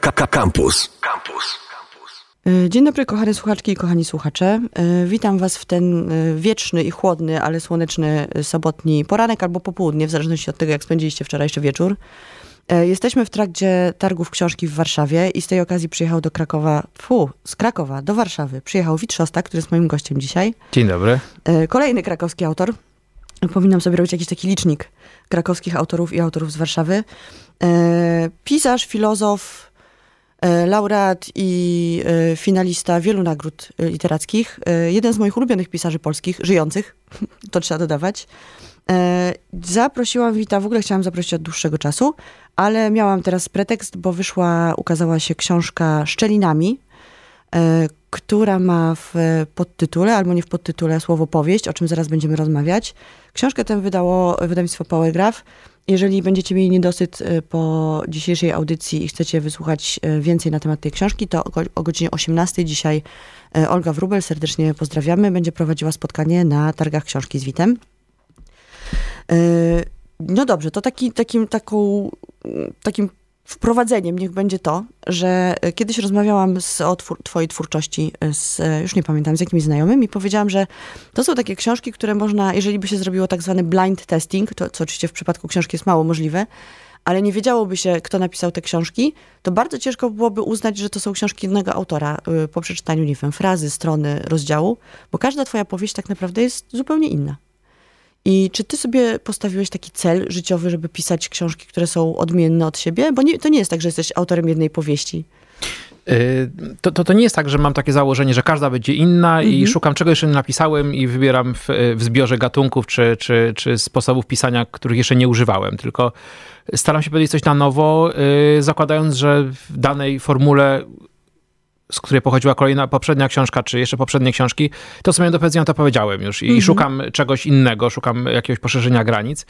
Campus. Campus. Y, Dzień dobry, kochane słuchaczki i kochani słuchacze. Y, Witam Was w ten y, wieczny i chłodny, ale słoneczny sobotni poranek albo popołudnie, w zależności od tego, jak spędziliście wczorajszy wieczór. Jesteśmy w trakcie targów książki w Warszawie i z tej okazji przyjechał do Krakowa, fu, z Krakowa do Warszawy przyjechał Wit który jest moim gościem dzisiaj. Dzień dobry. Kolejny krakowski autor. Powinnam sobie robić jakiś taki licznik krakowskich autorów i autorów z Warszawy. E, Pisarz, filozof, e, laureat i e, finalista wielu nagród e, literackich. E, Jeden z moich ulubionych pisarzy polskich, żyjących, to trzeba dodawać. E, Zaprosiłam Wita, w ogóle chciałam zaprosić od dłuższego czasu, ale miałam teraz pretekst, bo wyszła, ukazała się książka Szczelinami, e, która ma w podtytule, albo nie w podtytule, słowo powieść, o czym zaraz będziemy rozmawiać. Książkę tę wydało wydawnictwo Powergraph. Jeżeli będziecie mieli niedosyt e, po dzisiejszej audycji i chcecie wysłuchać e, więcej na temat tej książki, to o go- o godzinie 18 dzisiaj e, Olga Wrubel, serdecznie pozdrawiamy, będzie prowadziła spotkanie na targach książki z Witem. No dobrze, to taki, takim, taką, takim wprowadzeniem niech będzie to, że e, kiedyś rozmawiałam z, o twór, twojej twórczości z, e, już nie pamiętam, z jakimiś znajomymi powiedziałam, że to są takie książki, które można, jeżeli by się zrobiło tak zwany blind testing, to, co oczywiście w przypadku książki jest mało możliwe, ale nie wiedziałoby się, kto napisał te książki, to bardzo ciężko byłoby uznać, że to są książki jednego autora po przeczytaniu, nie wiem, frazy, strony, rozdziału, bo każda twoja powieść tak naprawdę jest zupełnie inna. I czy ty sobie postawiłeś taki cel życiowy, żeby pisać książki, które są odmienne od siebie? Bo nie, to nie jest tak, że jesteś autorem jednej powieści. Y, To, to, to nie jest tak, że mam takie założenie, że każda będzie inna i Mhm. szukam czego jeszcze nie napisałem i wybieram w, w zbiorze gatunków czy, czy, czy sposobów pisania, których jeszcze nie używałem, tylko staram się powiedzieć coś na nowo, y, zakładając, że w danej formule z której pochodziła kolejna, poprzednia książka, czy jeszcze poprzednie książki, to co miałem do powiedzenia, to powiedziałem już i Mhm. szukam czegoś innego, szukam jakiegoś poszerzenia granic.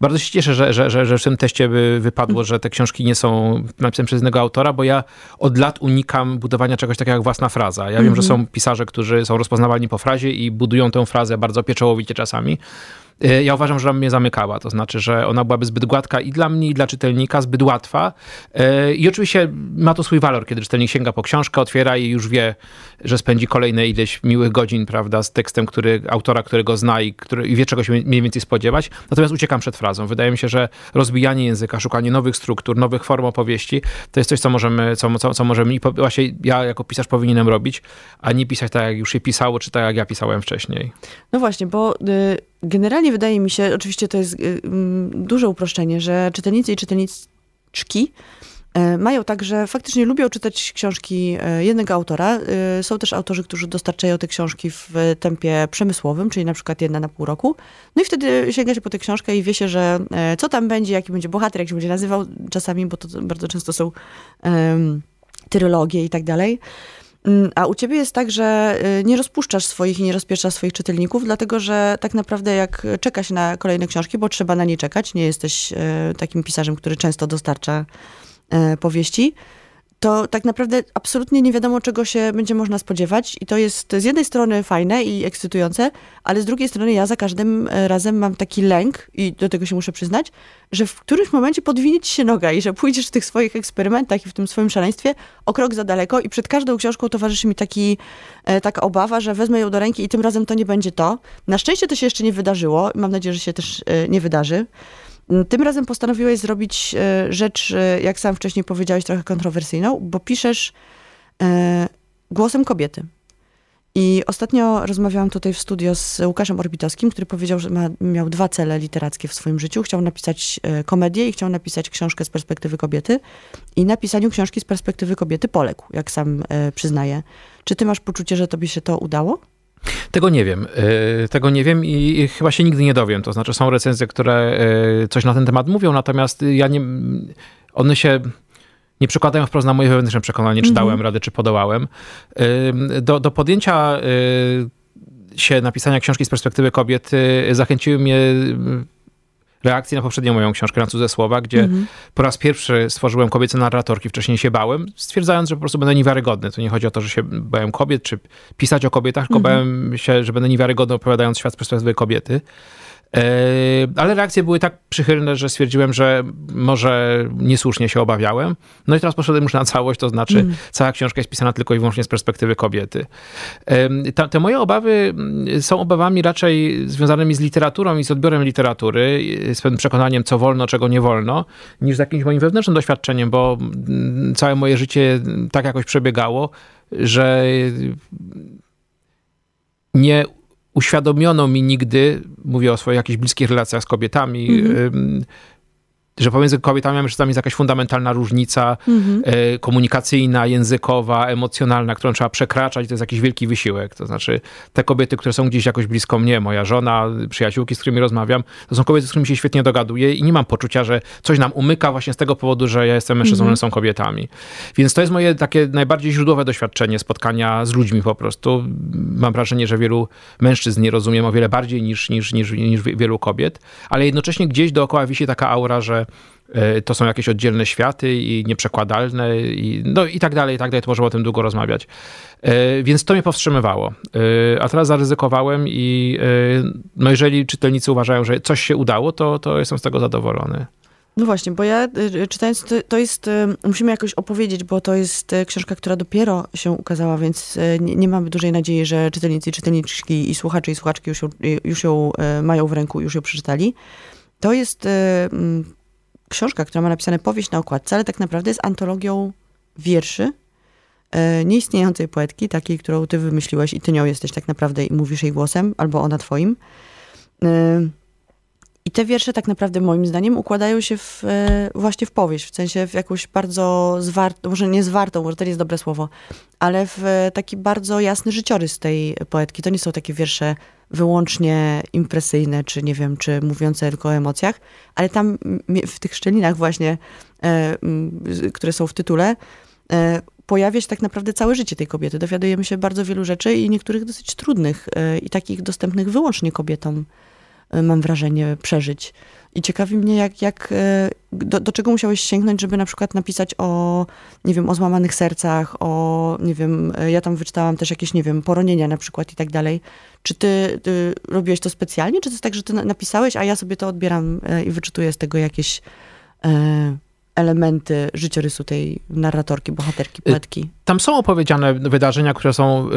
Bardzo się cieszę, że, że, że, że w tym teście by wypadło, że te książki nie są napisane przez jednego autora, bo ja od lat unikam budowania czegoś takiego jak własna fraza. Ja wiem, że są pisarze, którzy są rozpoznawalni po frazie i budują tę frazę bardzo pieczołowicie czasami. Y, Ja uważam, że ona mnie zamykała, to znaczy, że ona byłaby zbyt gładka i dla mnie, i dla czytelnika, zbyt łatwa. Y, I oczywiście ma to swój walor, kiedy czytelnik sięga po książkę, otwiera i już wie, że spędzi kolejne ileś miłych godzin, prawda, z tekstem, który, autora, którego zna i, który, i wie, czego się mniej więcej spodziewać. Natomiast uciekam przed frazą. Wydaje mi się, że rozbijanie języka, szukanie nowych struktur, nowych form opowieści, to jest coś, co możemy, co, co, co możemy i właśnie ja jako pisarz powinienem robić, a nie pisać tak, jak już się pisało, czy tak, jak ja pisałem wcześniej. No właśnie, bo y, generalnie wydaje mi się, oczywiście to jest y, mm, duże uproszczenie, że czytelnicy i czytelniczki y, mają tak, że faktycznie lubią czytać książki y, jednego autora. Y, Są też autorzy, którzy dostarczają te książki w tempie przemysłowym, czyli na przykład jedna na pół roku. No i wtedy sięga się po tę książkę i wie się, że e, co tam będzie, jaki będzie bohater, jak się będzie nazywał czasami, bo to bardzo często są um, tyrologie i tak dalej. Mm, A u ciebie jest tak, że y, nie rozpuszczasz swoich i nie rozpieszasz swoich czytelników, dlatego że tak naprawdę jak czeka się na kolejne książki, bo trzeba na nie czekać, nie jesteś y, takim pisarzem, który często dostarcza y, powieści, to tak naprawdę absolutnie nie wiadomo, czego się będzie można spodziewać. I to jest z jednej strony fajne i ekscytujące, ale z drugiej strony ja za każdym e, razem mam taki lęk, i do tego się muszę przyznać, że w którymś momencie podwinie ci się noga i że pójdziesz w tych swoich eksperymentach i w tym swoim szaleństwie o krok za daleko i przed każdą książką towarzyszy mi taki, e, taka obawa, że wezmę ją do ręki i tym razem to nie będzie to. Na szczęście to się jeszcze nie wydarzyło. Mam nadzieję, że się też e, nie wydarzy. Mm, Tym razem postanowiłeś zrobić e, rzecz, e, jak sam wcześniej powiedziałeś, trochę kontrowersyjną, bo piszesz e, głosem kobiety. I ostatnio rozmawiałam tutaj w studio z Łukaszem Orbitowskim, który powiedział, że ma, miał dwa cele literackie w swoim życiu. Chciał napisać komedię i chciał napisać książkę z perspektywy kobiety. I na pisaniu książki z perspektywy kobiety poległ, jak sam przyznaje. Czy ty masz poczucie, że tobie się to udało? Tego nie wiem. Y, Tego nie wiem i chyba się nigdy nie dowiem. To znaczy są recenzje, które y, coś na ten temat mówią, natomiast ja nie... One się nie przekładają wprost na moje wewnętrzne przekonanie, czy dałem radę, czy podołałem. Do, do podjęcia y, się napisania książki z perspektywy kobiety zachęciły mnie reakcje na poprzednią moją książkę na cudze słowa, gdzie po raz pierwszy stworzyłem kobiece narratorki, wcześniej się bałem, stwierdzając, że po prostu będę niewiarygodny. To nie chodzi o to, że się bałem kobiet, czy pisać o kobietach, tylko bałem się, że będę niewiarygodny opowiadając świat z perspektywy kobiety. E, ale reakcje były tak przychylne, że stwierdziłem, że może niesłusznie się obawiałem. No i teraz poszedłem już na całość, to znaczy mm. cała książka jest pisana tylko i wyłącznie z perspektywy kobiety. E, te moje obawy mm, są obawami raczej związanymi z literaturą i z odbiorem literatury, z pewnym przekonaniem, co wolno, czego nie wolno, niż z jakimś moim wewnętrznym doświadczeniem, bo mm, całe moje życie tak jakoś przebiegało, że nie uświadomiono mi nigdy, mówię o swoich jakichś bliskich relacjach z kobietami, mm -hmm że pomiędzy kobietami a mężczyznami jest jakaś fundamentalna różnica mhm. E, komunikacyjna, językowa, emocjonalna, którą trzeba przekraczać. To jest jakiś wielki wysiłek. To znaczy, te kobiety, które są gdzieś jakoś blisko mnie, moja żona, przyjaciółki, z którymi rozmawiam, to są kobiety, z którymi się świetnie dogaduję i nie mam poczucia, że coś nam umyka właśnie z tego powodu, że ja jestem mężczyzną, mhm. one są kobietami. Więc to jest moje takie najbardziej źródłowe doświadczenie spotkania z ludźmi po prostu. Mam wrażenie, że wielu mężczyzn nie rozumiem o wiele bardziej niż, niż, niż, niż wielu kobiet, ale jednocześnie gdzieś dookoła wisi taka aura, że E, to są jakieś oddzielne światy i nieprzekładalne i, no i tak dalej, i tak dalej, to możemy o tym długo rozmawiać. E, więc to mnie powstrzymywało. E, a teraz zaryzykowałem i no jeżeli czytelnicy uważają, że coś się udało, to, to jestem z tego zadowolony. No właśnie, bo ja czytając, to, to, jest, musimy jakoś opowiedzieć, bo to jest książka, która dopiero się ukazała, więc nie, nie mamy dużej nadziei, że czytelnicy, czytelniczki i słuchacze i słuchaczki już ją, już ją mają w ręku, już ją przeczytali. To jest książka, która ma napisane powieść na okładce, ale tak naprawdę jest antologią wierszy e, nieistniejącej poetki, takiej, którą ty wymyśliłeś i ty nią jesteś tak naprawdę i mówisz jej głosem, albo ona twoim. E, I te wiersze tak naprawdę moim zdaniem układają się w, e, właśnie w powieść, w sensie w jakąś bardzo zwartą, może nie zwartą, może to nie jest dobre słowo, ale w taki bardzo jasny życiorys tej poetki. To nie są takie wiersze wyłącznie impresyjne, czy nie wiem, czy mówiące tylko o emocjach, ale tam w tych szczelinach właśnie, e, które są w tytule, e, pojawia się tak naprawdę całe życie tej kobiety. Dowiadujemy się bardzo wielu rzeczy i niektórych dosyć trudnych e, i takich dostępnych wyłącznie kobietom, mam wrażenie, przeżyć. I ciekawi mnie, jak, jak, e, do, do, czego musiałeś sięgnąć, żeby na przykład napisać o, nie wiem, o złamanych sercach, o, nie wiem, e, ja tam wyczytałam też jakieś, nie wiem, poronienia na przykład i tak dalej. Czy ty, ty robiłeś to specjalnie, czy to jest tak, że ty napisałeś, a ja sobie to odbieram i wyczytuję z tego jakieś elementy życiorysu tej narratorki, bohaterki, y, poetki? Tam są opowiedziane wydarzenia, które są,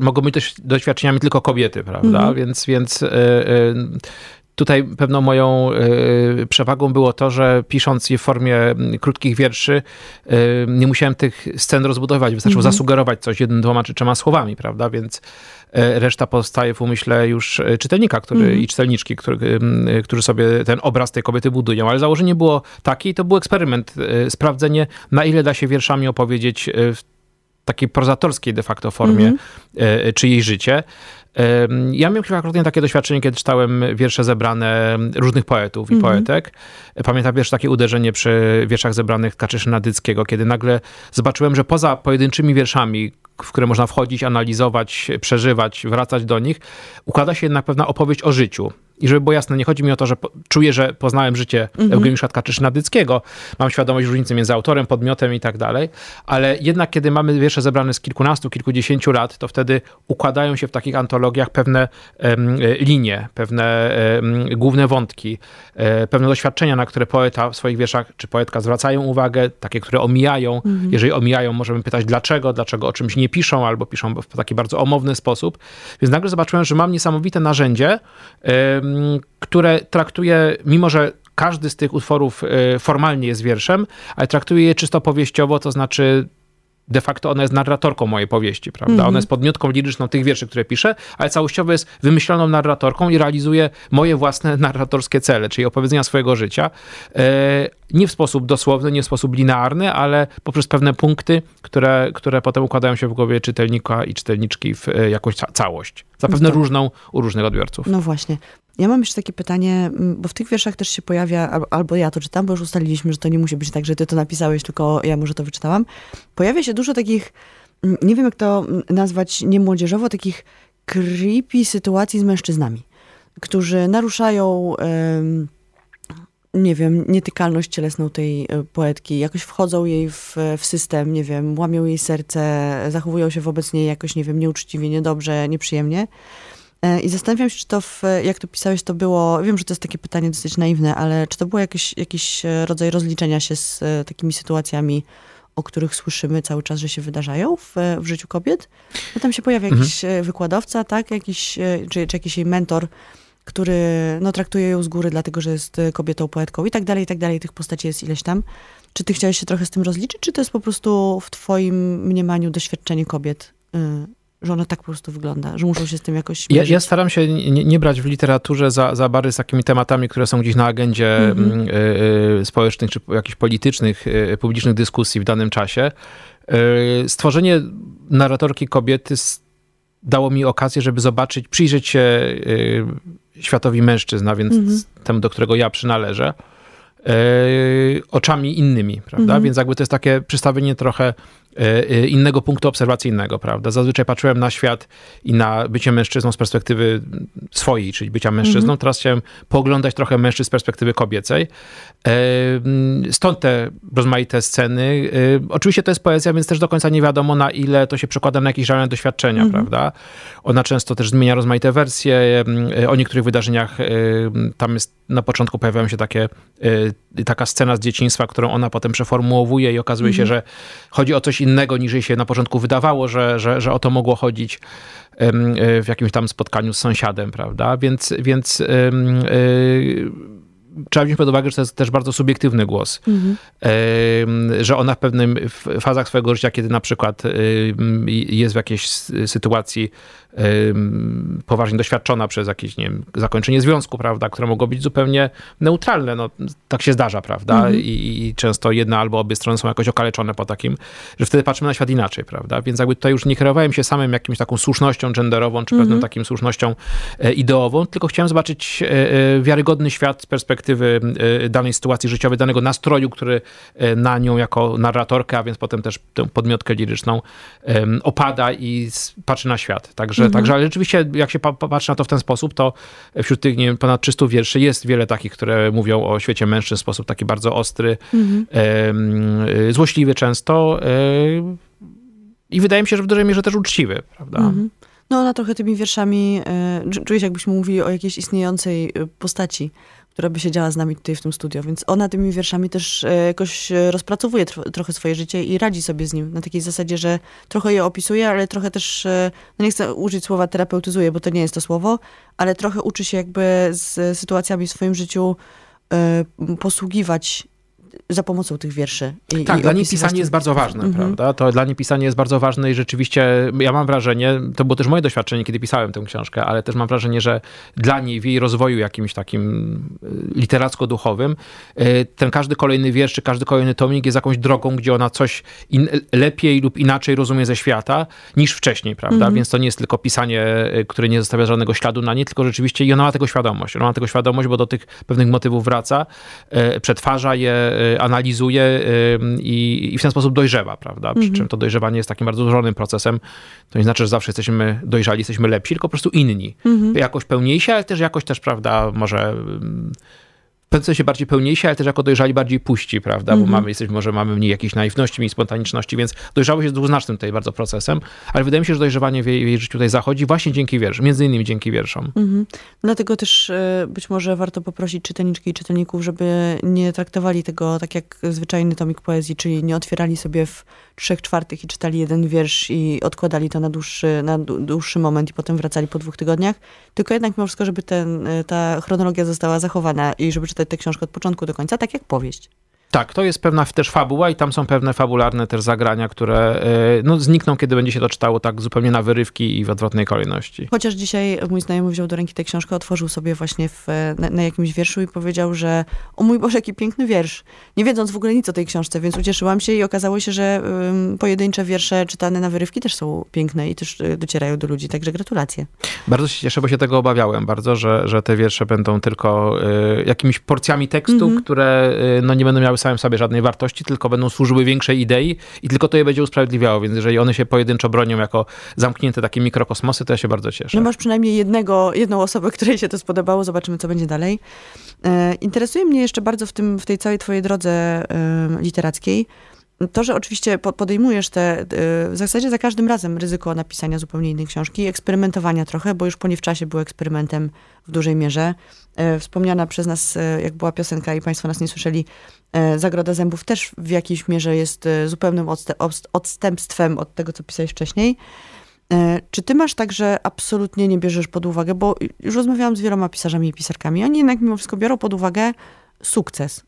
mogą być doświadczeniami tylko kobiety, prawda? Mhm. Więc, więc Tutaj pewną moją y, przewagą było to, że pisząc je w formie mm, krótkich wierszy, y, nie musiałem tych scen rozbudować, wystarczyło -hmm. zasugerować coś jednym, dwoma czy trzema słowami, prawda? Więc y, reszta powstaje w umyśle już czytelnika który, -hmm. i czytelniczki, który, którzy sobie ten obraz tej kobiety budują. Ale założenie było takie i to był eksperyment, sprawdzenie, na ile da się wierszami opowiedzieć w takiej prozatorskiej de facto formie mm -hmm. czyjeś życie. Ja miałem kilkakrotnie takie doświadczenie, kiedy czytałem wiersze zebrane różnych poetów i mm -hmm. poetek. Pamiętam pierwsze takie uderzenie przy wierszach zebranych Kaczyszyna Dyckiego, kiedy nagle zobaczyłem, że poza pojedynczymi wierszami, w które można wchodzić, analizować, przeżywać, wracać do nich, układa się jednak pewna opowieść o życiu. I żeby było jasne, nie chodzi mi o to, że po, czuję, że poznałem życie mhm. Eugeniusza Tkaczyszna-Dyckiego, mam świadomość różnicy między autorem, podmiotem i tak dalej, ale jednak kiedy mamy wiersze zebrane z kilkunastu, kilkudziesięciu lat, to wtedy układają się w takich antologiach pewne um, linie, pewne główne wątki, um, pewne doświadczenia, na które poeta w swoich wierszach, czy poetka zwracają uwagę, takie, które omijają. Mhm. Jeżeli omijają, możemy pytać dlaczego, dlaczego o czymś nie piszą, albo piszą w taki bardzo omowny sposób. Więc nagle zobaczyłem, że mam niesamowite narzędzie, które traktuje, mimo że każdy z tych utworów e, formalnie jest wierszem, ale traktuje je czysto powieściowo, to znaczy de facto ona jest narratorką mojej powieści, prawda? Mm -hmm. Ona jest podmiotką liryczną tych wierszy, które piszę, ale całościowo jest wymyśloną narratorką i realizuje moje własne narratorskie cele, czyli opowiedzenia swojego życia. E, nie w sposób dosłowny, nie w sposób linearny, ale poprzez pewne punkty, które, które potem układają się w głowie czytelnika i czytelniczki w e, jakąś całość. Zapewne no różną u różnych odbiorców. No właśnie. Ja mam jeszcze takie pytanie, bo w tych wierszach też się pojawia, albo, ja to czytam, bo już ustaliliśmy, że to nie musi być tak, że ty to napisałeś, tylko ja może to wyczytałam. Pojawia się dużo takich, nie wiem jak to nazwać nie młodzieżowo, takich creepy sytuacji z mężczyznami, którzy naruszają... nie wiem, nietykalność cielesną tej e, poetki, jakoś wchodzą jej w, w system, nie wiem, łamią jej serce, zachowują się wobec niej jakoś, nie wiem, nieuczciwie, niedobrze, nieprzyjemnie. E, I zastanawiam się, czy to, w, jak to pisałeś, to było, wiem, że to jest takie pytanie dosyć naiwne, ale czy to było jakiś, jakiś e, rodzaj rozliczenia się z e, takimi sytuacjami, o których słyszymy cały czas, że się wydarzają w, w życiu kobiet? Bo tam się pojawia Mhm. jakiś wykładowca, tak? Jakiś, czy, czy jakiś jej mentor, który no, traktuje ją z góry, dlatego że jest kobietą, poetką i tak dalej, i tak dalej. Tych postaci jest ileś tam. Czy ty chciałeś się trochę z tym rozliczyć, czy to jest po prostu w twoim mniemaniu doświadczenie kobiet, y, że ona tak po prostu wygląda, że muszą się z tym jakoś Ja, ja staram się nie, nie brać w literaturze za, za bary z takimi tematami, które są gdzieś na agendzie Mhm. mm, y, y, społecznych czy jakichś politycznych, y, publicznych dyskusji w danym czasie. Y, stworzenie narratorki kobiety dało mi okazję, żeby zobaczyć, przyjrzeć się światowi mężczyzn, a więc Mhm. temu, do którego ja przynależę, oczami innymi, prawda? Mhm. Więc jakby to jest takie przystawienie trochę innego punktu obserwacyjnego, prawda? Zazwyczaj patrzyłem na świat i na bycie mężczyzną z perspektywy swojej, czyli bycia mężczyzną. Mhm. Teraz chciałem pooglądać trochę mężczyzn z perspektywy kobiecej. E, mm, Stąd te rozmaite sceny. E, Oczywiście to jest poezja, więc też do końca nie wiadomo, na ile to się przekłada na jakieś realne doświadczenia, Mhm. prawda? Ona często też zmienia rozmaite wersje. e, O niektórych wydarzeniach e, tam jest, na początku pojawiają się takie, e, taka scena z dzieciństwa, którą ona potem przeformułowuje i okazuje się, że chodzi o coś innego, niż jej się na początku wydawało, że, że, że o to mogło chodzić e, w jakimś tam spotkaniu z sąsiadem, prawda? Więc, więc e, trzeba wziąć pod uwagę, że to jest też bardzo subiektywny głos. Mhm. Że ona w pewnym fazach swojego życia, kiedy na przykład jest w jakiejś sytuacji poważnie doświadczona przez jakieś, nie wiem, zakończenie związku, prawda, które mogło być zupełnie neutralne, no tak się zdarza, prawda, Mhm. I, i często jedna albo obie strony są jakoś okaleczone po takim, że wtedy patrzymy na świat inaczej, prawda, więc jakby tutaj już nie kierowałem się samym jakimś taką słusznością genderową, czy pewną takim słusznością e, ideową, tylko chciałem zobaczyć e, e, wiarygodny świat z perspektywy danej sytuacji życiowej, danego nastroju, który na nią jako narratorkę, a więc potem też tę podmiotkę liryczną opada i patrzy na świat. Także, także ale rzeczywiście jak się pa, pa- patrzy na to w ten sposób, to wśród tych nie wiem, ponad 300 wierszy jest wiele takich, które mówią o świecie mężczyzn w sposób taki bardzo ostry, Mhm. y, złośliwy często y, i wydaje mi się, że w dużej mierze też uczciwy, prawda? Mhm. No ona trochę tymi wierszami, e, czu- czuję się jakbyśmy mówili o jakiejś istniejącej e, postaci, która by siedziała z nami tutaj w tym studio, więc ona tymi wierszami też e, jakoś e, rozpracowuje tro, trochę swoje życie i radzi sobie z nim na takiej zasadzie, że trochę je opisuje, ale trochę też, e, no nie chcę użyć słowa terapeutyzuje, bo to nie jest to słowo, ale trochę uczy się jakby z sytuacjami w swoim życiu posługiwać za pomocą tych wierszy. I, Tak, i dla niej pisanie jest bardzo ważne, Mhm. prawda? To dla niej pisanie jest bardzo ważne i rzeczywiście ja mam wrażenie, to było też moje doświadczenie, kiedy pisałem tę książkę, ale też mam wrażenie, że dla niej w jej rozwoju jakimś takim y, literacko-duchowym y, ten każdy kolejny wiersz, czy każdy kolejny tomik jest jakąś drogą, gdzie ona coś in, lepiej lub inaczej rozumie ze świata niż wcześniej, prawda? Mhm. Więc to nie jest tylko pisanie, y, które nie zostawia żadnego śladu na niej, tylko rzeczywiście i ona ma tego świadomość. Ona ma tego świadomość, bo do tych pewnych motywów wraca, przetwarza je, analizuje y, i, i w ten sposób dojrzewa, prawda? Przy czym to dojrzewanie jest takim bardzo złożonym procesem. To nie znaczy, że zawsze jesteśmy dojrzali, jesteśmy lepsi, tylko po prostu inni. Jakoś pełniejsi, ale też jakoś też, prawda, może... pewnym sensie bardziej pełniejsi, ale też jako dojrzali bardziej puści, prawda? Bo mamy, jesteśmy, może mamy mniej jakiejś naiwności, mniej spontaniczności, więc dojrzałość jest dwuznacznym tutaj bardzo procesem, ale wydaje mi się, że dojrzewanie w jej, w jej życiu tutaj zachodzi właśnie dzięki wierszom, między innymi dzięki wierszom. Mhm. Dlatego też e, być może warto poprosić czytelniczki i czytelników, żeby nie traktowali tego tak jak zwyczajny tomik poezji, czyli nie otwierali sobie w trzech czwartych i czytali jeden wiersz i odkładali to na dłuższy, na dłu- dłuższy moment i potem wracali po dwóch tygodniach, tylko jednak mimo wszystko, żeby ten, e, ta chronologia została zachowana i żeby czytać tę książkę od początku do końca, tak jak powieść. Tak, to jest pewna też fabuła i tam są pewne fabularne też zagrania, które e, no, znikną, kiedy będzie się to czytało tak zupełnie na wyrywki i w odwrotnej kolejności. Chociaż dzisiaj mój znajomy wziął do ręki tę książkę, otworzył sobie właśnie w, na, na jakimś wierszu i powiedział, że o mój Boże, jaki piękny wiersz. Nie wiedząc w ogóle nic o tej książce, więc ucieszyłam się i okazało się, że ym, pojedyncze wiersze czytane na wyrywki też są piękne i też y, docierają do ludzi, także gratulacje. Bardzo się cieszę, bo się tego obawiałem bardzo, że, że te wiersze będą tylko e, jakimiś porcjami tekstu, Mhm. które e, no, nie będą miały samym sobie żadnej wartości, tylko będą służyły większej idei i tylko to je będzie usprawiedliwiało, więc jeżeli one się pojedynczo bronią jako zamknięte takie mikrokosmosy, to ja się bardzo cieszę. No masz przynajmniej jednego, jedną osobę, której się to spodobało, zobaczymy, co będzie dalej. E, interesuje mnie jeszcze bardzo w, tym, w tej całej twojej drodze literackiej to, że oczywiście podejmujesz te, w zasadzie za każdym razem ryzyko napisania zupełnie innej książki, eksperymentowania trochę, bo już po nie w czasie był eksperymentem w dużej mierze. Wspomniana przez nas, jak była piosenka i Państwo nas nie słyszeli, Zagroda Zębów też w jakiejś mierze jest zupełnym odstępstwem od tego, co pisałeś wcześniej. E, czy ty masz tak, że absolutnie nie bierzesz pod uwagę, bo już rozmawiałam z wieloma pisarzami i pisarkami, oni jednak mimo wszystko biorą pod uwagę sukces.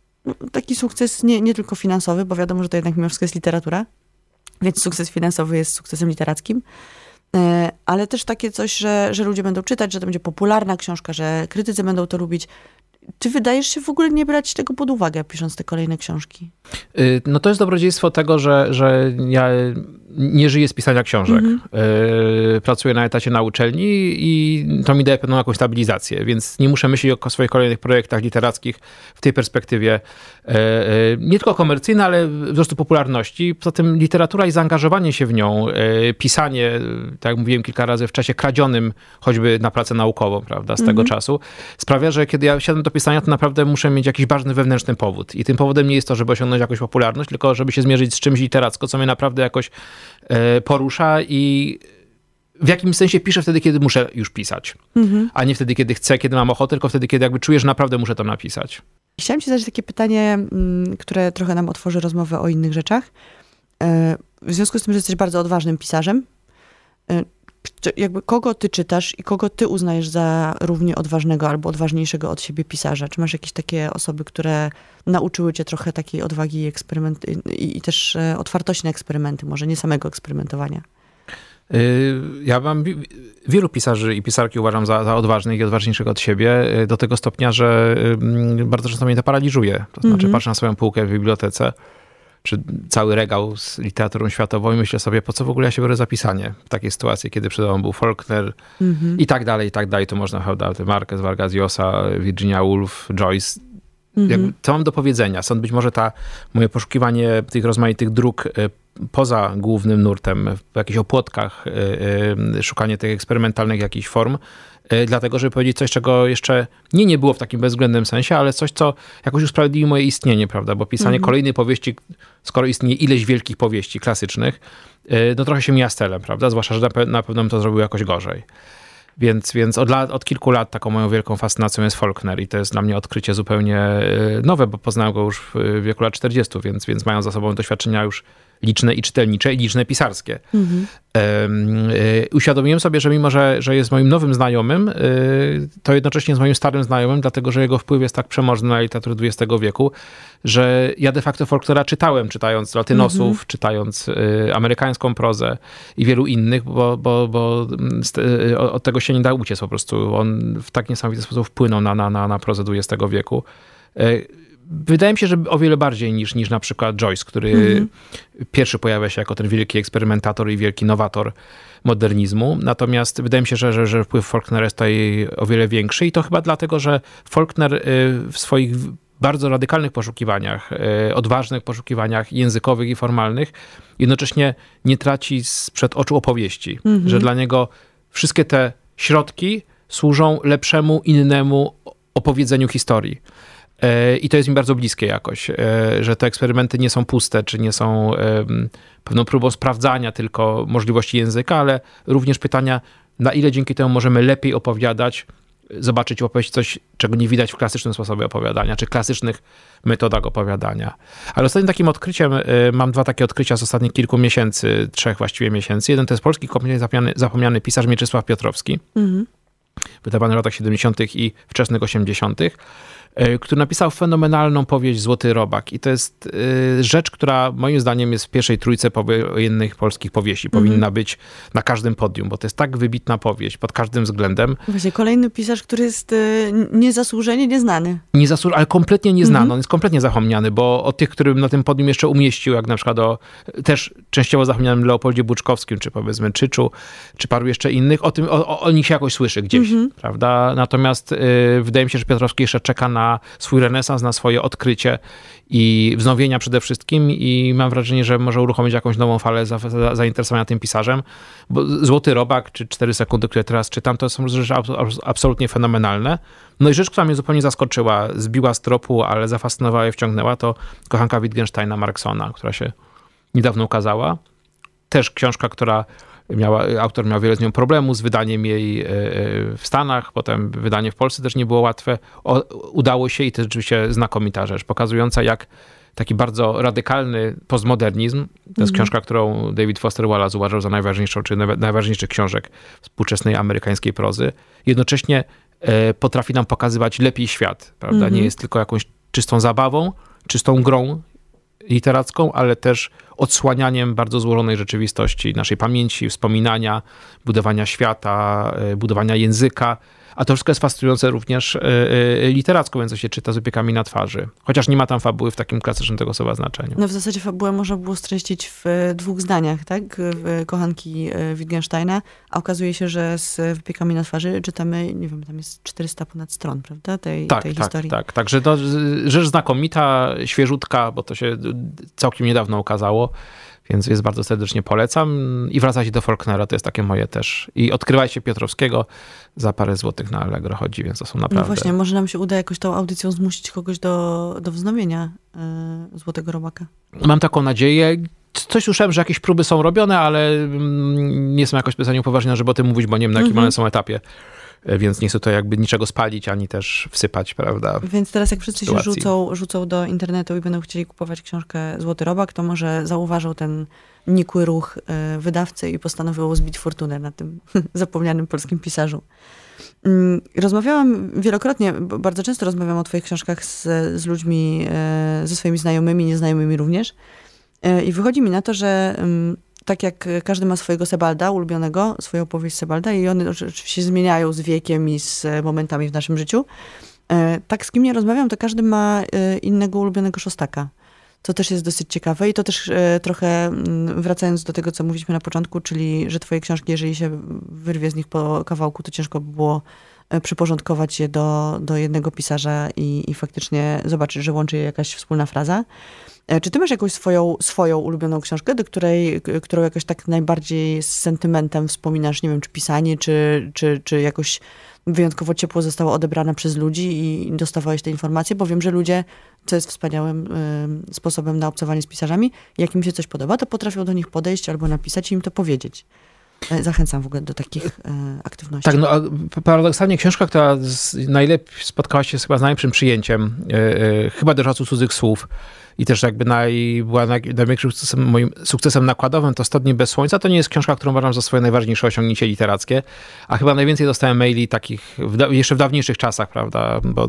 Taki sukces nie, nie tylko finansowy, bo wiadomo, że to jednak mimo wszystko jest literatura, więc sukces finansowy jest sukcesem literackim, e, ale też takie coś, że, że ludzie będą czytać, że to będzie popularna książka, że krytycy będą to lubić. Czy wydajesz się w ogóle nie brać tego pod uwagę, pisząc te kolejne książki? Y, no to jest dobrodziejstwo tego, że, że ja nie żyję z pisania książek. Mm -hmm. Pracuję na etacie na uczelni i to mi daje pewną jakąś stabilizację, więc nie muszę myśleć o swoich kolejnych projektach literackich w tej perspektywie e, e, nie tylko komercyjnej, ale wzrostu popularności. Poza tym literatura i zaangażowanie się w nią, pisanie, tak jak mówiłem kilka razy, w czasie kradzionym choćby na pracę naukową, prawda, z mm -hmm. tego mhm. czasu, sprawia, że kiedy ja siadam do pisania, to naprawdę muszę mieć jakiś ważny wewnętrzny powód. I tym powodem nie jest to, żeby osiągnąć jakąś popularność, tylko żeby się zmierzyć z czymś literacko, co mnie naprawdę jakoś E, porusza i w jakimś sensie piszę wtedy, kiedy muszę już pisać, mhm. a nie wtedy, kiedy chcę, kiedy mam ochotę, tylko wtedy, kiedy jakby czuję, że naprawdę muszę to napisać. Chciałam ci zadać takie pytanie, mm, które trochę nam otworzy rozmowę o innych rzeczach. E, w związku z tym, że jesteś bardzo odważnym pisarzem, e, jakby kogo ty czytasz i kogo ty uznajesz za równie odważnego albo odważniejszego od siebie pisarza? Czy masz jakieś takie osoby, które nauczyły cię trochę takiej odwagi i, eksperyment, i, i też e, otwartości na eksperymenty, może nie samego eksperymentowania? Y, ja mam wielu pisarzy i pisarki uważam za, za odważnych i odważniejszych od siebie, y, do tego stopnia, że bardzo często mnie to paraliżuje. To znaczy, mm -hmm. patrzę na swoją półkę w bibliotece, czy cały regał z literaturą światową i myślę sobie, po co w ogóle ja się biorę zapisanie w takiej sytuacji, kiedy przed mną był Faulkner -hmm. i tak dalej, i tak dalej. To można, prawda, Marquez, Vargas Llosa, Virginia Woolf, Joyce. -hmm. co mam do powiedzenia? Stąd być może ta moje poszukiwanie tych rozmaitych dróg e, poza głównym nurtem, w jakichś opłotkach, e, e, szukanie tych eksperymentalnych jakichś form, dlatego żeby powiedzieć coś, czego jeszcze nie, nie było w takim bezwzględnym sensie, ale coś, co jakoś usprawiedliwi moje istnienie, prawda? Bo pisanie mhm. kolejnej powieści, skoro istnieje ileś wielkich powieści klasycznych, e, no trochę się mija prawda? Zwłaszcza, że na pewno bym to zrobił jakoś gorzej. Więc, więc od, lat, od kilku lat taką moją wielką fascynacją jest Faulkner i to jest dla mnie odkrycie zupełnie e, nowe, bo poznałem go już w wieku lat 40, więc, więc mają za sobą doświadczenia już liczne i czytelnicze, i liczne pisarskie. Mhm. Y, uświadomiłem sobie, że mimo, że, że jest moim nowym znajomym, y, to jednocześnie jest moim starym znajomym, dlatego że jego wpływ jest tak przemożny na literaturę XX wieku, że ja de facto Faulknera czytałem, czytając latynosów, mhm. czytając y, amerykańską prozę i wielu innych, bo, bo, bo od tego się nie da uciec po prostu. On w tak niesamowity sposób wpłynął na, na, na, na prozę XX wieku wydaje mi się, że o wiele bardziej niż, niż na przykład Joyce, który mm -hmm. pierwszy pojawia się jako ten wielki eksperymentator i wielki nowator modernizmu. Natomiast wydaje mi się, że, że, że wpływ Faulknera jest tutaj o wiele większy i to chyba dlatego, że Faulkner y, w swoich bardzo radykalnych poszukiwaniach, y, odważnych poszukiwaniach językowych i formalnych, jednocześnie nie traci sprzed oczu opowieści, mm -hmm. że dla niego wszystkie te środki służą lepszemu, innemu opowiedzeniu historii. I to jest mi bardzo bliskie jakoś, e, że te eksperymenty nie są puste, czy nie są pewną próbą sprawdzania tylko możliwości języka, ale również pytania, na ile dzięki temu możemy lepiej opowiadać, zobaczyć, opowiedzieć coś, czego nie widać w klasycznym sposobie opowiadania, czy klasycznych metodach opowiadania. Ale ostatnim takim odkryciem, e, mam dwa takie odkrycia z ostatnich kilku miesięcy, trzech właściwie miesięcy. Jeden to jest polski kompletnie zapomniany, zapomniany pisarz Mieczysław Piotrowski, mhm. Wydawany w latach 70. i wczesnych 80 E, który napisał fenomenalną powieść Złoty Robak. I to jest e, rzecz, która moim zdaniem jest w pierwszej trójce wojennych polskich powieści. Mhm. Powinna być na każdym podium, bo to jest tak wybitna powieść pod każdym względem. Właśnie kolejny pisarz, który jest e, niezasłużenie nieznany. Niezasłużenie, ale kompletnie nieznany. Mhm. On jest kompletnie zapomniany, bo o tych, którym na tym podium jeszcze umieścił, jak na przykład o też częściowo zapomnianym Leopoldzie Buczkowskim, czy powiedzmy Czyczu, czy paru jeszcze innych, o tym, o, o nich się jakoś słyszy gdzieś, mhm. Prawda? Natomiast y, wydaje mi się, że Piotrowski jeszcze czeka na swój renesans, na swoje odkrycie i wznowienia przede wszystkim i mam wrażenie, że może uruchomić jakąś nową falę za, za, zainteresowania tym pisarzem, bo Złoty Robak czy 4 sekundy, które teraz czytam, to są rzeczy absolutnie fenomenalne. No i rzecz, która mnie zupełnie zaskoczyła, zbiła z tropu, ale zafascynowała i wciągnęła, to kochanka Wittgensteina Marksona, która się niedawno ukazała. Też książka, która miała, autor miał wiele z nią problemów z wydaniem jej e, w Stanach, potem wydanie w Polsce też nie było łatwe. O, udało się i to rzeczywiście znakomita rzecz, pokazująca jak taki bardzo radykalny postmodernizm. To jest mm. książka, którą David Foster Wallace uważał za najważniejszą, czy najważniejszych książek współczesnej amerykańskiej prozy. Jednocześnie e, potrafi nam pokazywać lepiej świat, prawda? Mm. Nie mhm. jest tylko jakąś czystą zabawą, czystą grą literacką, ale też odsłanianiem bardzo złożonej rzeczywistości, naszej pamięci, wspominania, budowania świata, e, budowania języka. A to wszystko jest fascynujące również yy, literacko, więc to się czyta z opiekami na twarzy. Chociaż nie ma tam fabuły w takim klasycznym tego słowa znaczeniu. No w zasadzie fabułę można było streścić w dwóch zdaniach, tak? W Kochanki Wittgensteina, a okazuje się, że z wypiekami na twarzy czytamy, nie wiem, tam jest 400 ponad stron, prawda? Tej, tak, tej tak, historii. Tak, także to rzecz znakomita, świeżutka, bo to się całkiem niedawno ukazało. Więc, jest bardzo serdecznie polecam. I wracajcie do Faulknera, to jest takie moje też. I odkrywajcie Piotrowskiego, za parę złotych na Allegro chodzi, więc to są no naprawdę... No właśnie, może nam się uda jakoś tą audycją zmusić kogoś do, do wznowienia y, Złotego Robaka. Mam taką nadzieję. Coś słyszałem, że jakieś próby są robione, ale mm, nie są jakoś specjalnie upoważnione, żeby o tym mówić, bo nie wiem na jakim mm -hmm. one są etapie. E, więc nie chcę to jakby niczego spalić, ani też wsypać, prawda? Więc teraz jak wszyscy sytuacji. się rzucą, rzucą do internetu i będą chcieli kupować książkę Złoty Robak, to może zauważą ten nikły ruch e, wydawcy i postanowił zbić fortunę na tym zapomnianym polskim pisarzu. Mm, rozmawiałam wielokrotnie, bardzo często rozmawiam o twoich książkach z, z ludźmi, e, ze swoimi znajomymi, nieznajomymi również. I wychodzi mi na to, że mm, tak jak każdy ma swojego Sebalda ulubionego, swoją opowieść Sebalda i one oczywiście zmieniają z wiekiem i z momentami w naszym życiu, e, tak z kim nie rozmawiam, to każdy ma e, innego ulubionego szostaka. To też jest dosyć ciekawe i to też e, trochę mm, wracając do tego, co mówiliśmy na początku, czyli, że twoje książki, jeżeli się wyrwie z nich po kawałku, to ciężko by było przyporządkować je do, do jednego pisarza i, i faktycznie zobaczyć, że łączy je jakaś wspólna fraza. E, czy ty masz jakąś swoją, swoją ulubioną książkę, do której, którą jakoś tak najbardziej z sentymentem wspominasz, nie wiem, czy pisanie, czy, czy, czy jakoś wyjątkowo ciepło została odebrana przez ludzi i dostawałeś te informacje, bo wiem, że ludzie, co jest wspaniałym y, sposobem na obcowanie z pisarzami, jak im się coś podoba, to potrafią do nich podejść albo napisać i im to powiedzieć. E, zachęcam w ogóle do takich y, aktywności. Tak, no paradoksalnie książka, która najlepiej spotkała się chyba z najlepszym przyjęciem, y, chyba do czasu cudzych słów, i też jakby naj, była naj, największym sukcesem, moim sukcesem nakładowym, to 100 dni bez słońca. To nie jest książka, którą uważam za swoje najważniejsze osiągnięcie literackie, a chyba najwięcej dostałem maili takich w, jeszcze w dawniejszych czasach, prawda, bo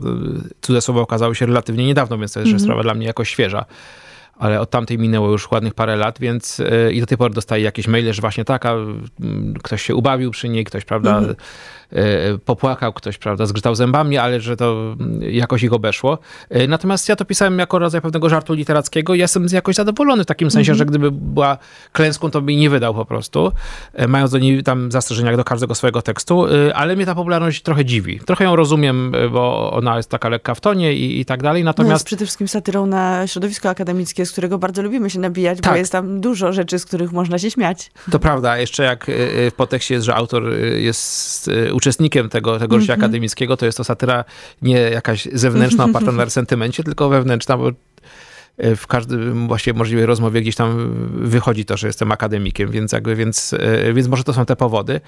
cudze słowo okazało się relatywnie niedawno, więc to jest mm -hmm. sprawa dla mnie jakoś świeża ale od tamtej minęło już ładnych parę lat, więc yy, i do tej pory dostaję jakieś maile, że właśnie taka, ktoś się ubawił przy niej, ktoś, prawda, -hmm. E, popłakał ktoś, prawda, zgrzytał zębami, ale że to jakoś ich obeszło. E, natomiast ja to pisałem jako rodzaj pewnego żartu literackiego i jestem jakoś zadowolony w takim sensie, -hmm. że gdyby była klęską, to by nie wydał po prostu, e, mając do niej tam zastrzeżenia do każdego swojego tekstu, ale mnie ta popularność trochę dziwi. Trochę ją rozumiem, bo ona jest taka lekka w tonie i, i tak dalej, natomiast... No jest przede wszystkim satyrą na środowisko akademickie, z którego bardzo lubimy się nabijać, tak. bo jest tam dużo rzeczy, z których można się śmiać. To prawda, jeszcze jak w podtekście jest, że autor jest uczestnikiem tego, tego życia mm -hmm. akademickiego, to jest to satyra nie jakaś zewnętrzna, oparta na sentymencie, tylko wewnętrzna, bo w każdym właściwie możliwej rozmowie gdzieś tam wychodzi to, że jestem akademikiem, więc jakby, więc, więc może to są te powody.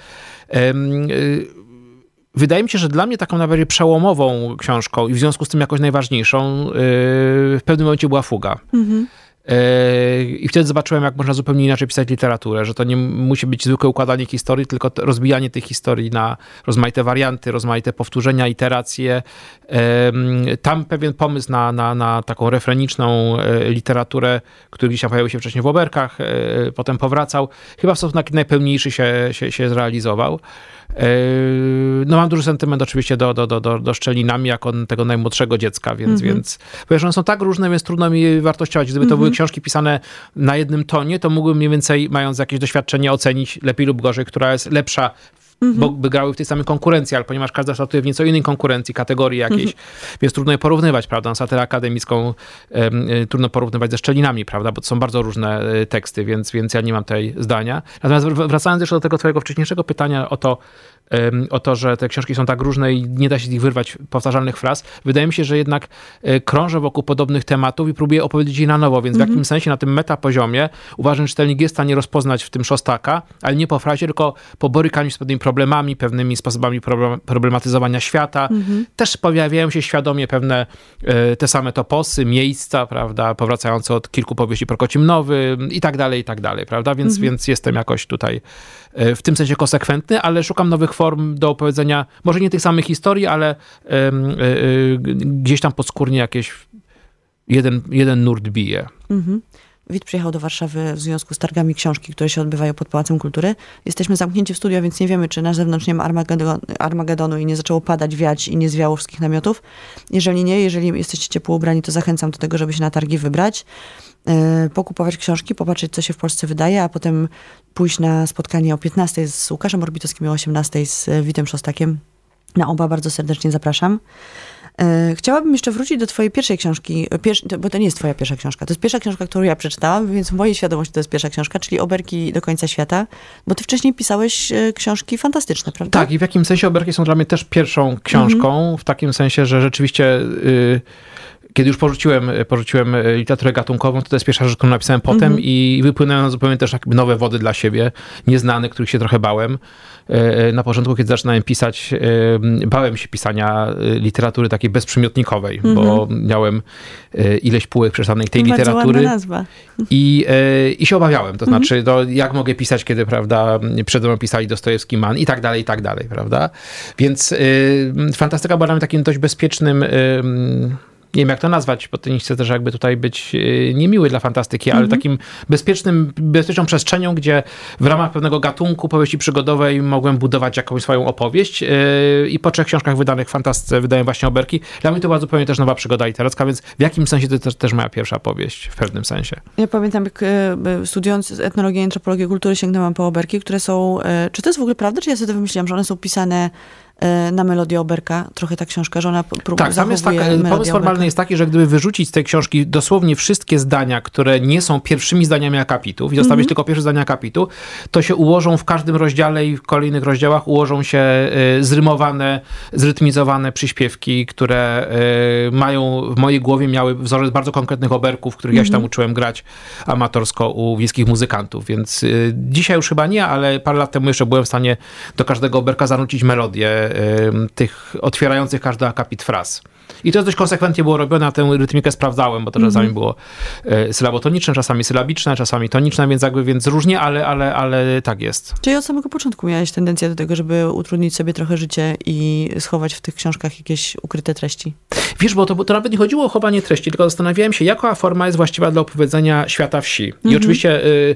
Wydaje mi się, że dla mnie taką najbardziej przełomową książką i w związku z tym jakoś najważniejszą w pewnym momencie była Fuga. -hmm. I wtedy zobaczyłem, jak można zupełnie inaczej pisać literaturę, że to nie musi być zwykłe układanie historii, tylko rozbijanie tych historii na rozmaite warianty, rozmaite powtórzenia, iteracje. Tam pewien pomysł na, na, na taką refreniczną e, literaturę, który gdzieś tam pojawił się wcześniej w Oberkach, e, potem powracał, chyba w sposób najpełniejszy się, się, się zrealizował. Yy, no mam duży sentyment oczywiście do, do, do, do, do Szczelinami jako tego najmłodszego dziecka, więc, mm -hmm. więc ponieważ one są tak różne, więc trudno mi wartościować. Gdyby to mm -hmm. były książki pisane na jednym tonie, to mógłbym mniej więcej, mając jakieś doświadczenie, ocenić lepiej lub gorzej, która jest lepsza mhm. bo by grały w tej samej konkurencji, ale ponieważ każda startuje w nieco innej konkurencji, kategorii jakiejś, mhm. więc trudno je porównywać, prawda? Satyrę akademicką y, trudno porównywać ze szczelinami, prawda? Bo to są bardzo różne y, teksty, więc, więc ja nie mam tutaj zdania. Natomiast wracając jeszcze do tego twojego wcześniejszego pytania o to, o to, że te książki są tak różne i nie da się z nich wyrwać powtarzalnych fraz. Wydaje mi się, że jednak e, krążę wokół podobnych tematów i próbuję opowiedzieć je na nowo, więc mm -hmm. w jakimś sensie na tym metapoziomie uważam, że czytelnik jest w stanie rozpoznać w tym Szostaka, ale nie po frazie, tylko po borykaniu z pewnymi problemami, pewnymi sposobami problematyzowania świata. -hmm. Też pojawiają się świadomie pewne e, te same toposy, miejsca, prawda, powracające od kilku powieści Prokocimnowy i tak dalej, i tak dalej, prawda, więc, -hmm. więc jestem jakoś tutaj e, w tym sensie konsekwentny, ale szukam nowych form do opowiedzenia, może nie tych samych historii, ale y, gdzieś tam podskórnie jakieś jeden, jeden nurt bije. Mhm. Wit przyjechał do Warszawy w związku z targami książki, które się odbywają pod Pałacem Kultury. Jesteśmy zamknięci w studio, więc nie wiemy, czy na zewnątrz nie ma Armagedon, Armagedonu i nie zaczęło padać, wiać i nie zwiało wszystkich namiotów. Jeżeli nie, jeżeli jesteście ciepło ubrani, to zachęcam do tego, żeby się na targi wybrać, yy, pokupować książki, popatrzeć, co się w Polsce wydaje, a potem pójść na spotkanie o 15 z Łukaszem Orbitowskim, o 18 z Witem Szostakiem. Na oba bardzo serdecznie zapraszam. E, chciałabym jeszcze wrócić do twojej pierwszej książki, bo to nie jest twoja pierwsza książka. To jest pierwsza książka, którą ja przeczytałam, więc w mojej świadomości to jest pierwsza książka, czyli Oberki do końca świata, bo ty wcześniej pisałeś e, książki fantastyczne, prawda? Tak, i w jakim sensie Oberki są dla mnie też pierwszą książką, mhm. w takim sensie, że rzeczywiście... Y kiedy już porzuciłem, porzuciłem literaturę gatunkową, to to jest pierwsza rzecz, którą napisałem potem mm -hmm. i wypłynęły zupełnie też nowe wody dla siebie, nieznane, których się trochę bałem. E, na początku, kiedy zaczynałem pisać, e, bałem się pisania e, literatury takiej bezprzymiotnikowej, mm -hmm. bo mhm. miałem ileś półek przeczytanej tej Bardzo literatury. nazwa. I, I się obawiałem, to mm -hmm. znaczy, to jak mogę pisać, kiedy, prawda, przede mną pisali Dostojewski, Man i tak dalej, i tak dalej, prawda. Więc fantastyka była dla mnie takim dość bezpiecznym nie wiem jak to nazwać, bo to nie chcę też jakby tutaj być y, niemiły dla fantastyki, ale mhm. takim bezpiecznym, bezpieczną przestrzenią, gdzie w ramach pewnego gatunku powieści przygodowej mogłem budować jakąś swoją opowieść y, i po trzech książkach wydanych w fantastyce wydają właśnie oberki. Dla mnie to była zupełnie też nowa przygoda literacka, więc w jakim sensie to też, też moja pierwsza powieść, w pewnym sensie. Ja pamiętam, jak y, studiując etnologię i antropologię kultury sięgnęłam po oberki, które są, czy to jest w ogóle prawda, czy ja sobie to wymyśliłam, że one są pisane E, na melodię Oberka, trochę ta książka, że ona próbuje Tak, tam jest taka, pomysł formalny jest taki, że gdyby wyrzucić z tej książki dosłownie wszystkie zdania, które nie są pierwszymi zdaniami akapitów i zostawić mm -hmm. tylko pierwsze zdania akapitu, to się ułożą w każdym rozdziale i w kolejnych rozdziałach ułożą się y, zrymowane, zrytmizowane przyśpiewki, które mają, w mojej głowie miały wzorzec bardzo konkretnych oberków, których mm -hmm. ja się tam mhm. uczyłem grać amatorsko u wiejskich muzykantów, więc dzisiaj już chyba nie, ale parę lat temu jeszcze byłem w stanie do każdego oberka zanucić melodię tych otwierających każdy akapit fraz. I to dość konsekwentnie było robione, a tę rytmikę sprawdzałem, bo to -hmm. czasami było e, sylabotoniczne, czasami sylabiczne, czasami toniczne, więc jakby więc różnie, ale, ale, ale tak jest. Czyli od samego początku miałeś tendencję do tego, żeby utrudnić sobie trochę życie i schować w tych książkach jakieś ukryte treści? Wiesz, bo to, to nawet nie chodziło o chowanie treści, tylko zastanawiałem się, jaka forma jest właściwa dla opowiedzenia świata wsi. I -hmm. oczywiście y,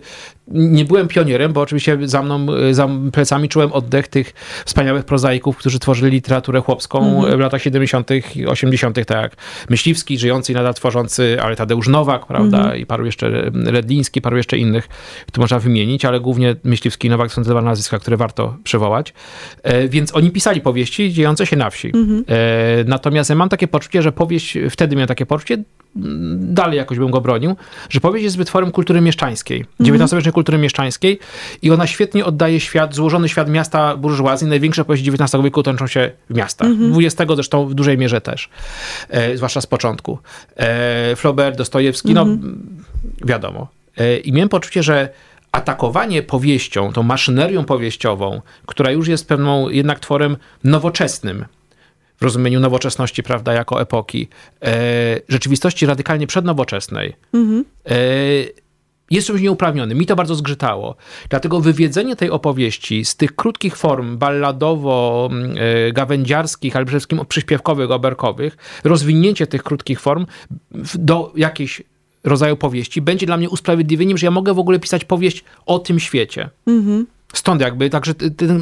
nie byłem pionierem, bo oczywiście za mną, za plecami czułem oddech tych wspaniałych prozaików, którzy tworzyli literaturę chłopską mm w latach 70., 80., tak jak Myśliwski, żyjący i nadal tworzący, ale Tadeusz Nowak, prawda, mm i paru jeszcze, Redliński, paru jeszcze innych, tu można wymienić, ale głównie Myśliwski i Nowak są te dwa nazwiska, które warto przywołać. E, więc oni pisali powieści dziejące się na wsi. Mm -hmm. e, natomiast ja mam takie poczucie, że powieść, wtedy miałem takie poczucie, dalej jakoś bym go bronił, że powieść jest wytworem kultury mieszczańskiej, XIX-wiecznej kultury mieszczańskiej i ona świetnie oddaje świat, złożony świat miasta burżuazji. Największe powieści XIX wieku toczą się w miastach. -hmm. XX zresztą w dużej mierze też, e, zwłaszcza z początku. E, Flaubert, Dostojewski, no mhm. wiadomo. E, I miałem poczucie, że atakowanie powieścią, tą maszynerią powieściową, która już jest pewną jednak tworem nowoczesnym, w rozumieniu nowoczesności, prawda, jako epoki, e, rzeczywistości radykalnie przednowoczesnej, mhm. e, jest czymś nieuprawnionym. Mi to bardzo zgrzytało. Dlatego wywiedzenie tej opowieści z tych krótkich form balladowo-gawędziarskich, ale przede wszystkim przyśpiewkowych, oberkowych, rozwinięcie tych krótkich form do jakiejś rodzaju powieści będzie dla mnie usprawiedliwieniem, że ja mogę w ogóle pisać powieść o tym świecie. Mhm. Stąd jakby, także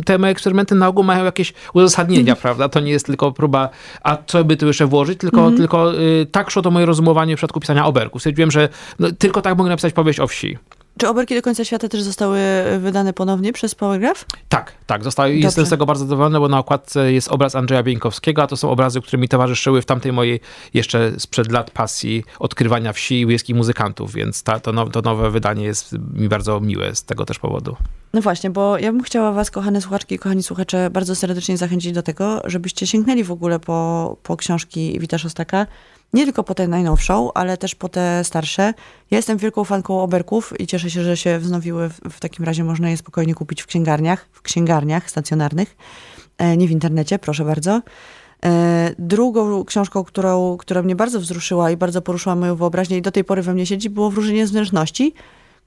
te, moje eksperymenty na ogół mają jakieś uzasadnienia, mm. prawda? To nie jest tylko próba, a co by tu jeszcze włożyć, tylko, mm. tylko y, tak szło to moje rozumowanie w przypadku pisania oberków. Stwierdziłem, że no, tylko tak mogę napisać powieść o wsi. Czy Oberki do końca świata też zostały wydane ponownie przez Powergraph? Tak, tak. Zostały, jestem z tego bardzo zadowolony, bo na okładce jest obraz Andrzeja Bieńkowskiego, a to są obrazy, które mi towarzyszyły w tamtej mojej jeszcze sprzed lat pasji odkrywania wsi i wiejskich muzykantów, więc ta, to, no, to nowe wydanie jest mi bardzo miłe z tego też powodu. No właśnie, bo ja bym chciała was, kochane słuchaczki i kochani słuchacze, bardzo serdecznie zachęcić do tego, żebyście sięgnęli w ogóle po, po książki Wita Szostaka, nie tylko po tę najnowszą, ale też po te starsze. Ja jestem wielką fanką oberków i cieszę się, że się wznowiły. W, takim razie można je spokojnie kupić w księgarniach, w księgarniach stacjonarnych, e, nie w internecie, proszę bardzo. E, drugą książką, którą, która mnie bardzo wzruszyła i bardzo poruszyła moją wyobraźnię i do tej pory we mnie siedzi, było Wróżenie Zręczności,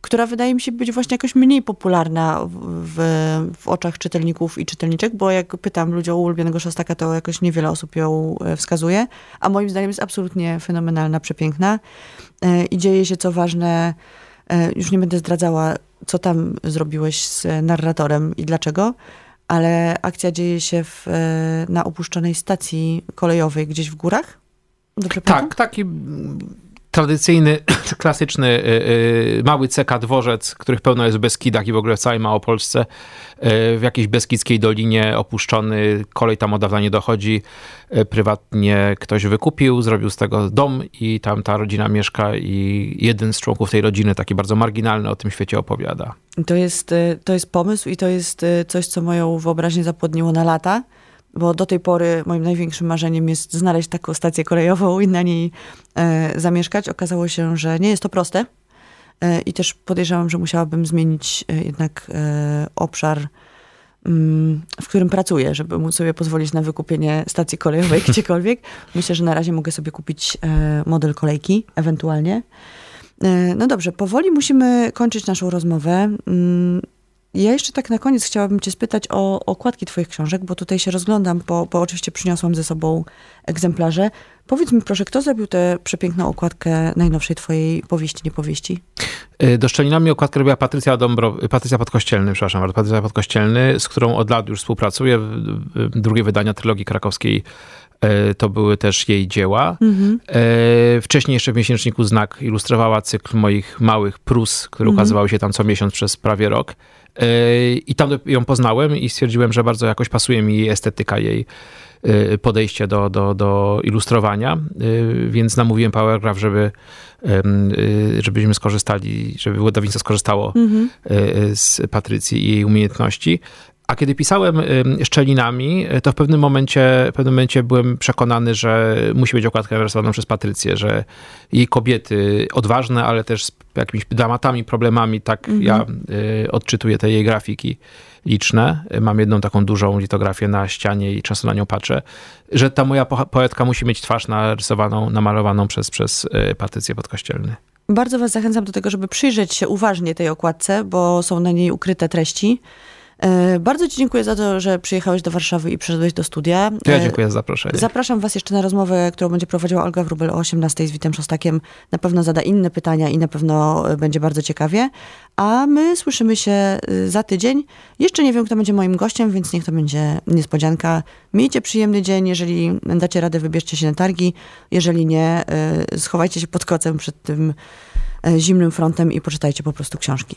która wydaje mi się być właśnie jakoś mniej popularna w, w, oczach czytelników i czytelniczek, bo jak pytam ludzi o ulubionego Szostaka, to jakoś niewiele osób ją e, wskazuje, a moim zdaniem jest absolutnie fenomenalna, przepiękna e, i dzieje się co ważne, e, już nie będę zdradzała, co tam zrobiłeś z narratorem i dlaczego, ale akcja dzieje się w, na opuszczonej stacji kolejowej gdzieś w górach. Dobrze tak, pamiętam? taki tradycyjny, klasyczny y, y, mały CK dworzec, których pełno jest w Beskidach i w ogóle w całej Małopolsce, y, w jakiejś beskidzkiej dolinie opuszczony, kolej tam od dawna nie dochodzi, prywatnie ktoś wykupił, zrobił z tego dom i tam ta rodzina mieszka i jeden z członków tej rodziny, taki bardzo marginalny, o tym świecie opowiada. To jest, to jest pomysł i to jest coś, co moją wyobraźnię zapłodniło na lata bo do tej pory moim największym marzeniem jest znaleźć taką stację kolejową i na niej e, zamieszkać. Okazało się, że nie jest to proste e, i też podejrzewam, że musiałabym zmienić e, jednak e, obszar, mm, w którym pracuję, żeby móc sobie pozwolić na wykupienie stacji kolejowej gdziekolwiek. Myślę, że na razie mogę sobie kupić e, model kolejki, ewentualnie. E, no dobrze, powoli musimy kończyć naszą rozmowę. Ja jeszcze tak na koniec chciałabym cię spytać o okładki twoich książek, bo tutaj się rozglądam, bo, bo oczywiście przyniosłam ze sobą egzemplarze. Powiedz mi proszę, kto zrobił tę przepiękną okładkę najnowszej twojej powieści, niepowieści? Y, do Szczelinami okładkę robiła Patrycja, Dąbro, Patrycja Podkościelny, przepraszam Patrycja Podkościelny, z którą od lat już współpracuję. Drugie wydania trylogii krakowskiej y, to były też jej dzieła. Mhm. Wcześniej jeszcze w miesięczniku Znak ilustrowała cykl moich małych prus, które mhm. ukazywały się tam co miesiąc przez prawie rok. I tam ją poznałem i stwierdziłem, że bardzo jakoś pasuje mi estetyka jej y, podejście do, do, do ilustrowania, y, więc namówiłem Powergraph, żeby żebyśmy skorzystali, żeby wydawnictwo skorzystało mhm. z Patrycji i jej umiejętności. A kiedy pisałem szczelinami, to w pewnym momencie, w pewnym momencie byłem przekonany, że musi być okładka narysowana przez Patrycję, że jej kobiety odważne, ale też z jakimiś dramatami, problemami, tak mhm. ja y, odczytuję te jej grafiki liczne. Mam jedną taką dużą litografię na ścianie i często na nią patrzę, że ta moja poetka musi mieć twarz narysowaną, namalowaną przez, przez y, Patrycję Podkościelny. Bardzo was zachęcam do tego, żeby przyjrzeć się uważnie tej okładce, bo są na niej ukryte treści. E, bardzo Ci dziękuję za to, że przyjechałeś do Warszawy i przyszedłeś do studia. To ja e, dziękuję za zaproszenie. Zapraszam Was jeszcze na rozmowę, którą będzie prowadziła Olga Wrubel o 18 z Witem Szostakiem. Na pewno zada inne pytania i na pewno e, będzie bardzo ciekawie. A my słyszymy się za tydzień. Jeszcze nie wiem, kto będzie moim gościem, więc niech to będzie niespodzianka. Miejcie przyjemny dzień. Jeżeli dacie radę, wybierzcie się na targi. Jeżeli nie, schowajcie się pod kocem przed tym zimnym frontem i poczytajcie po prostu książki.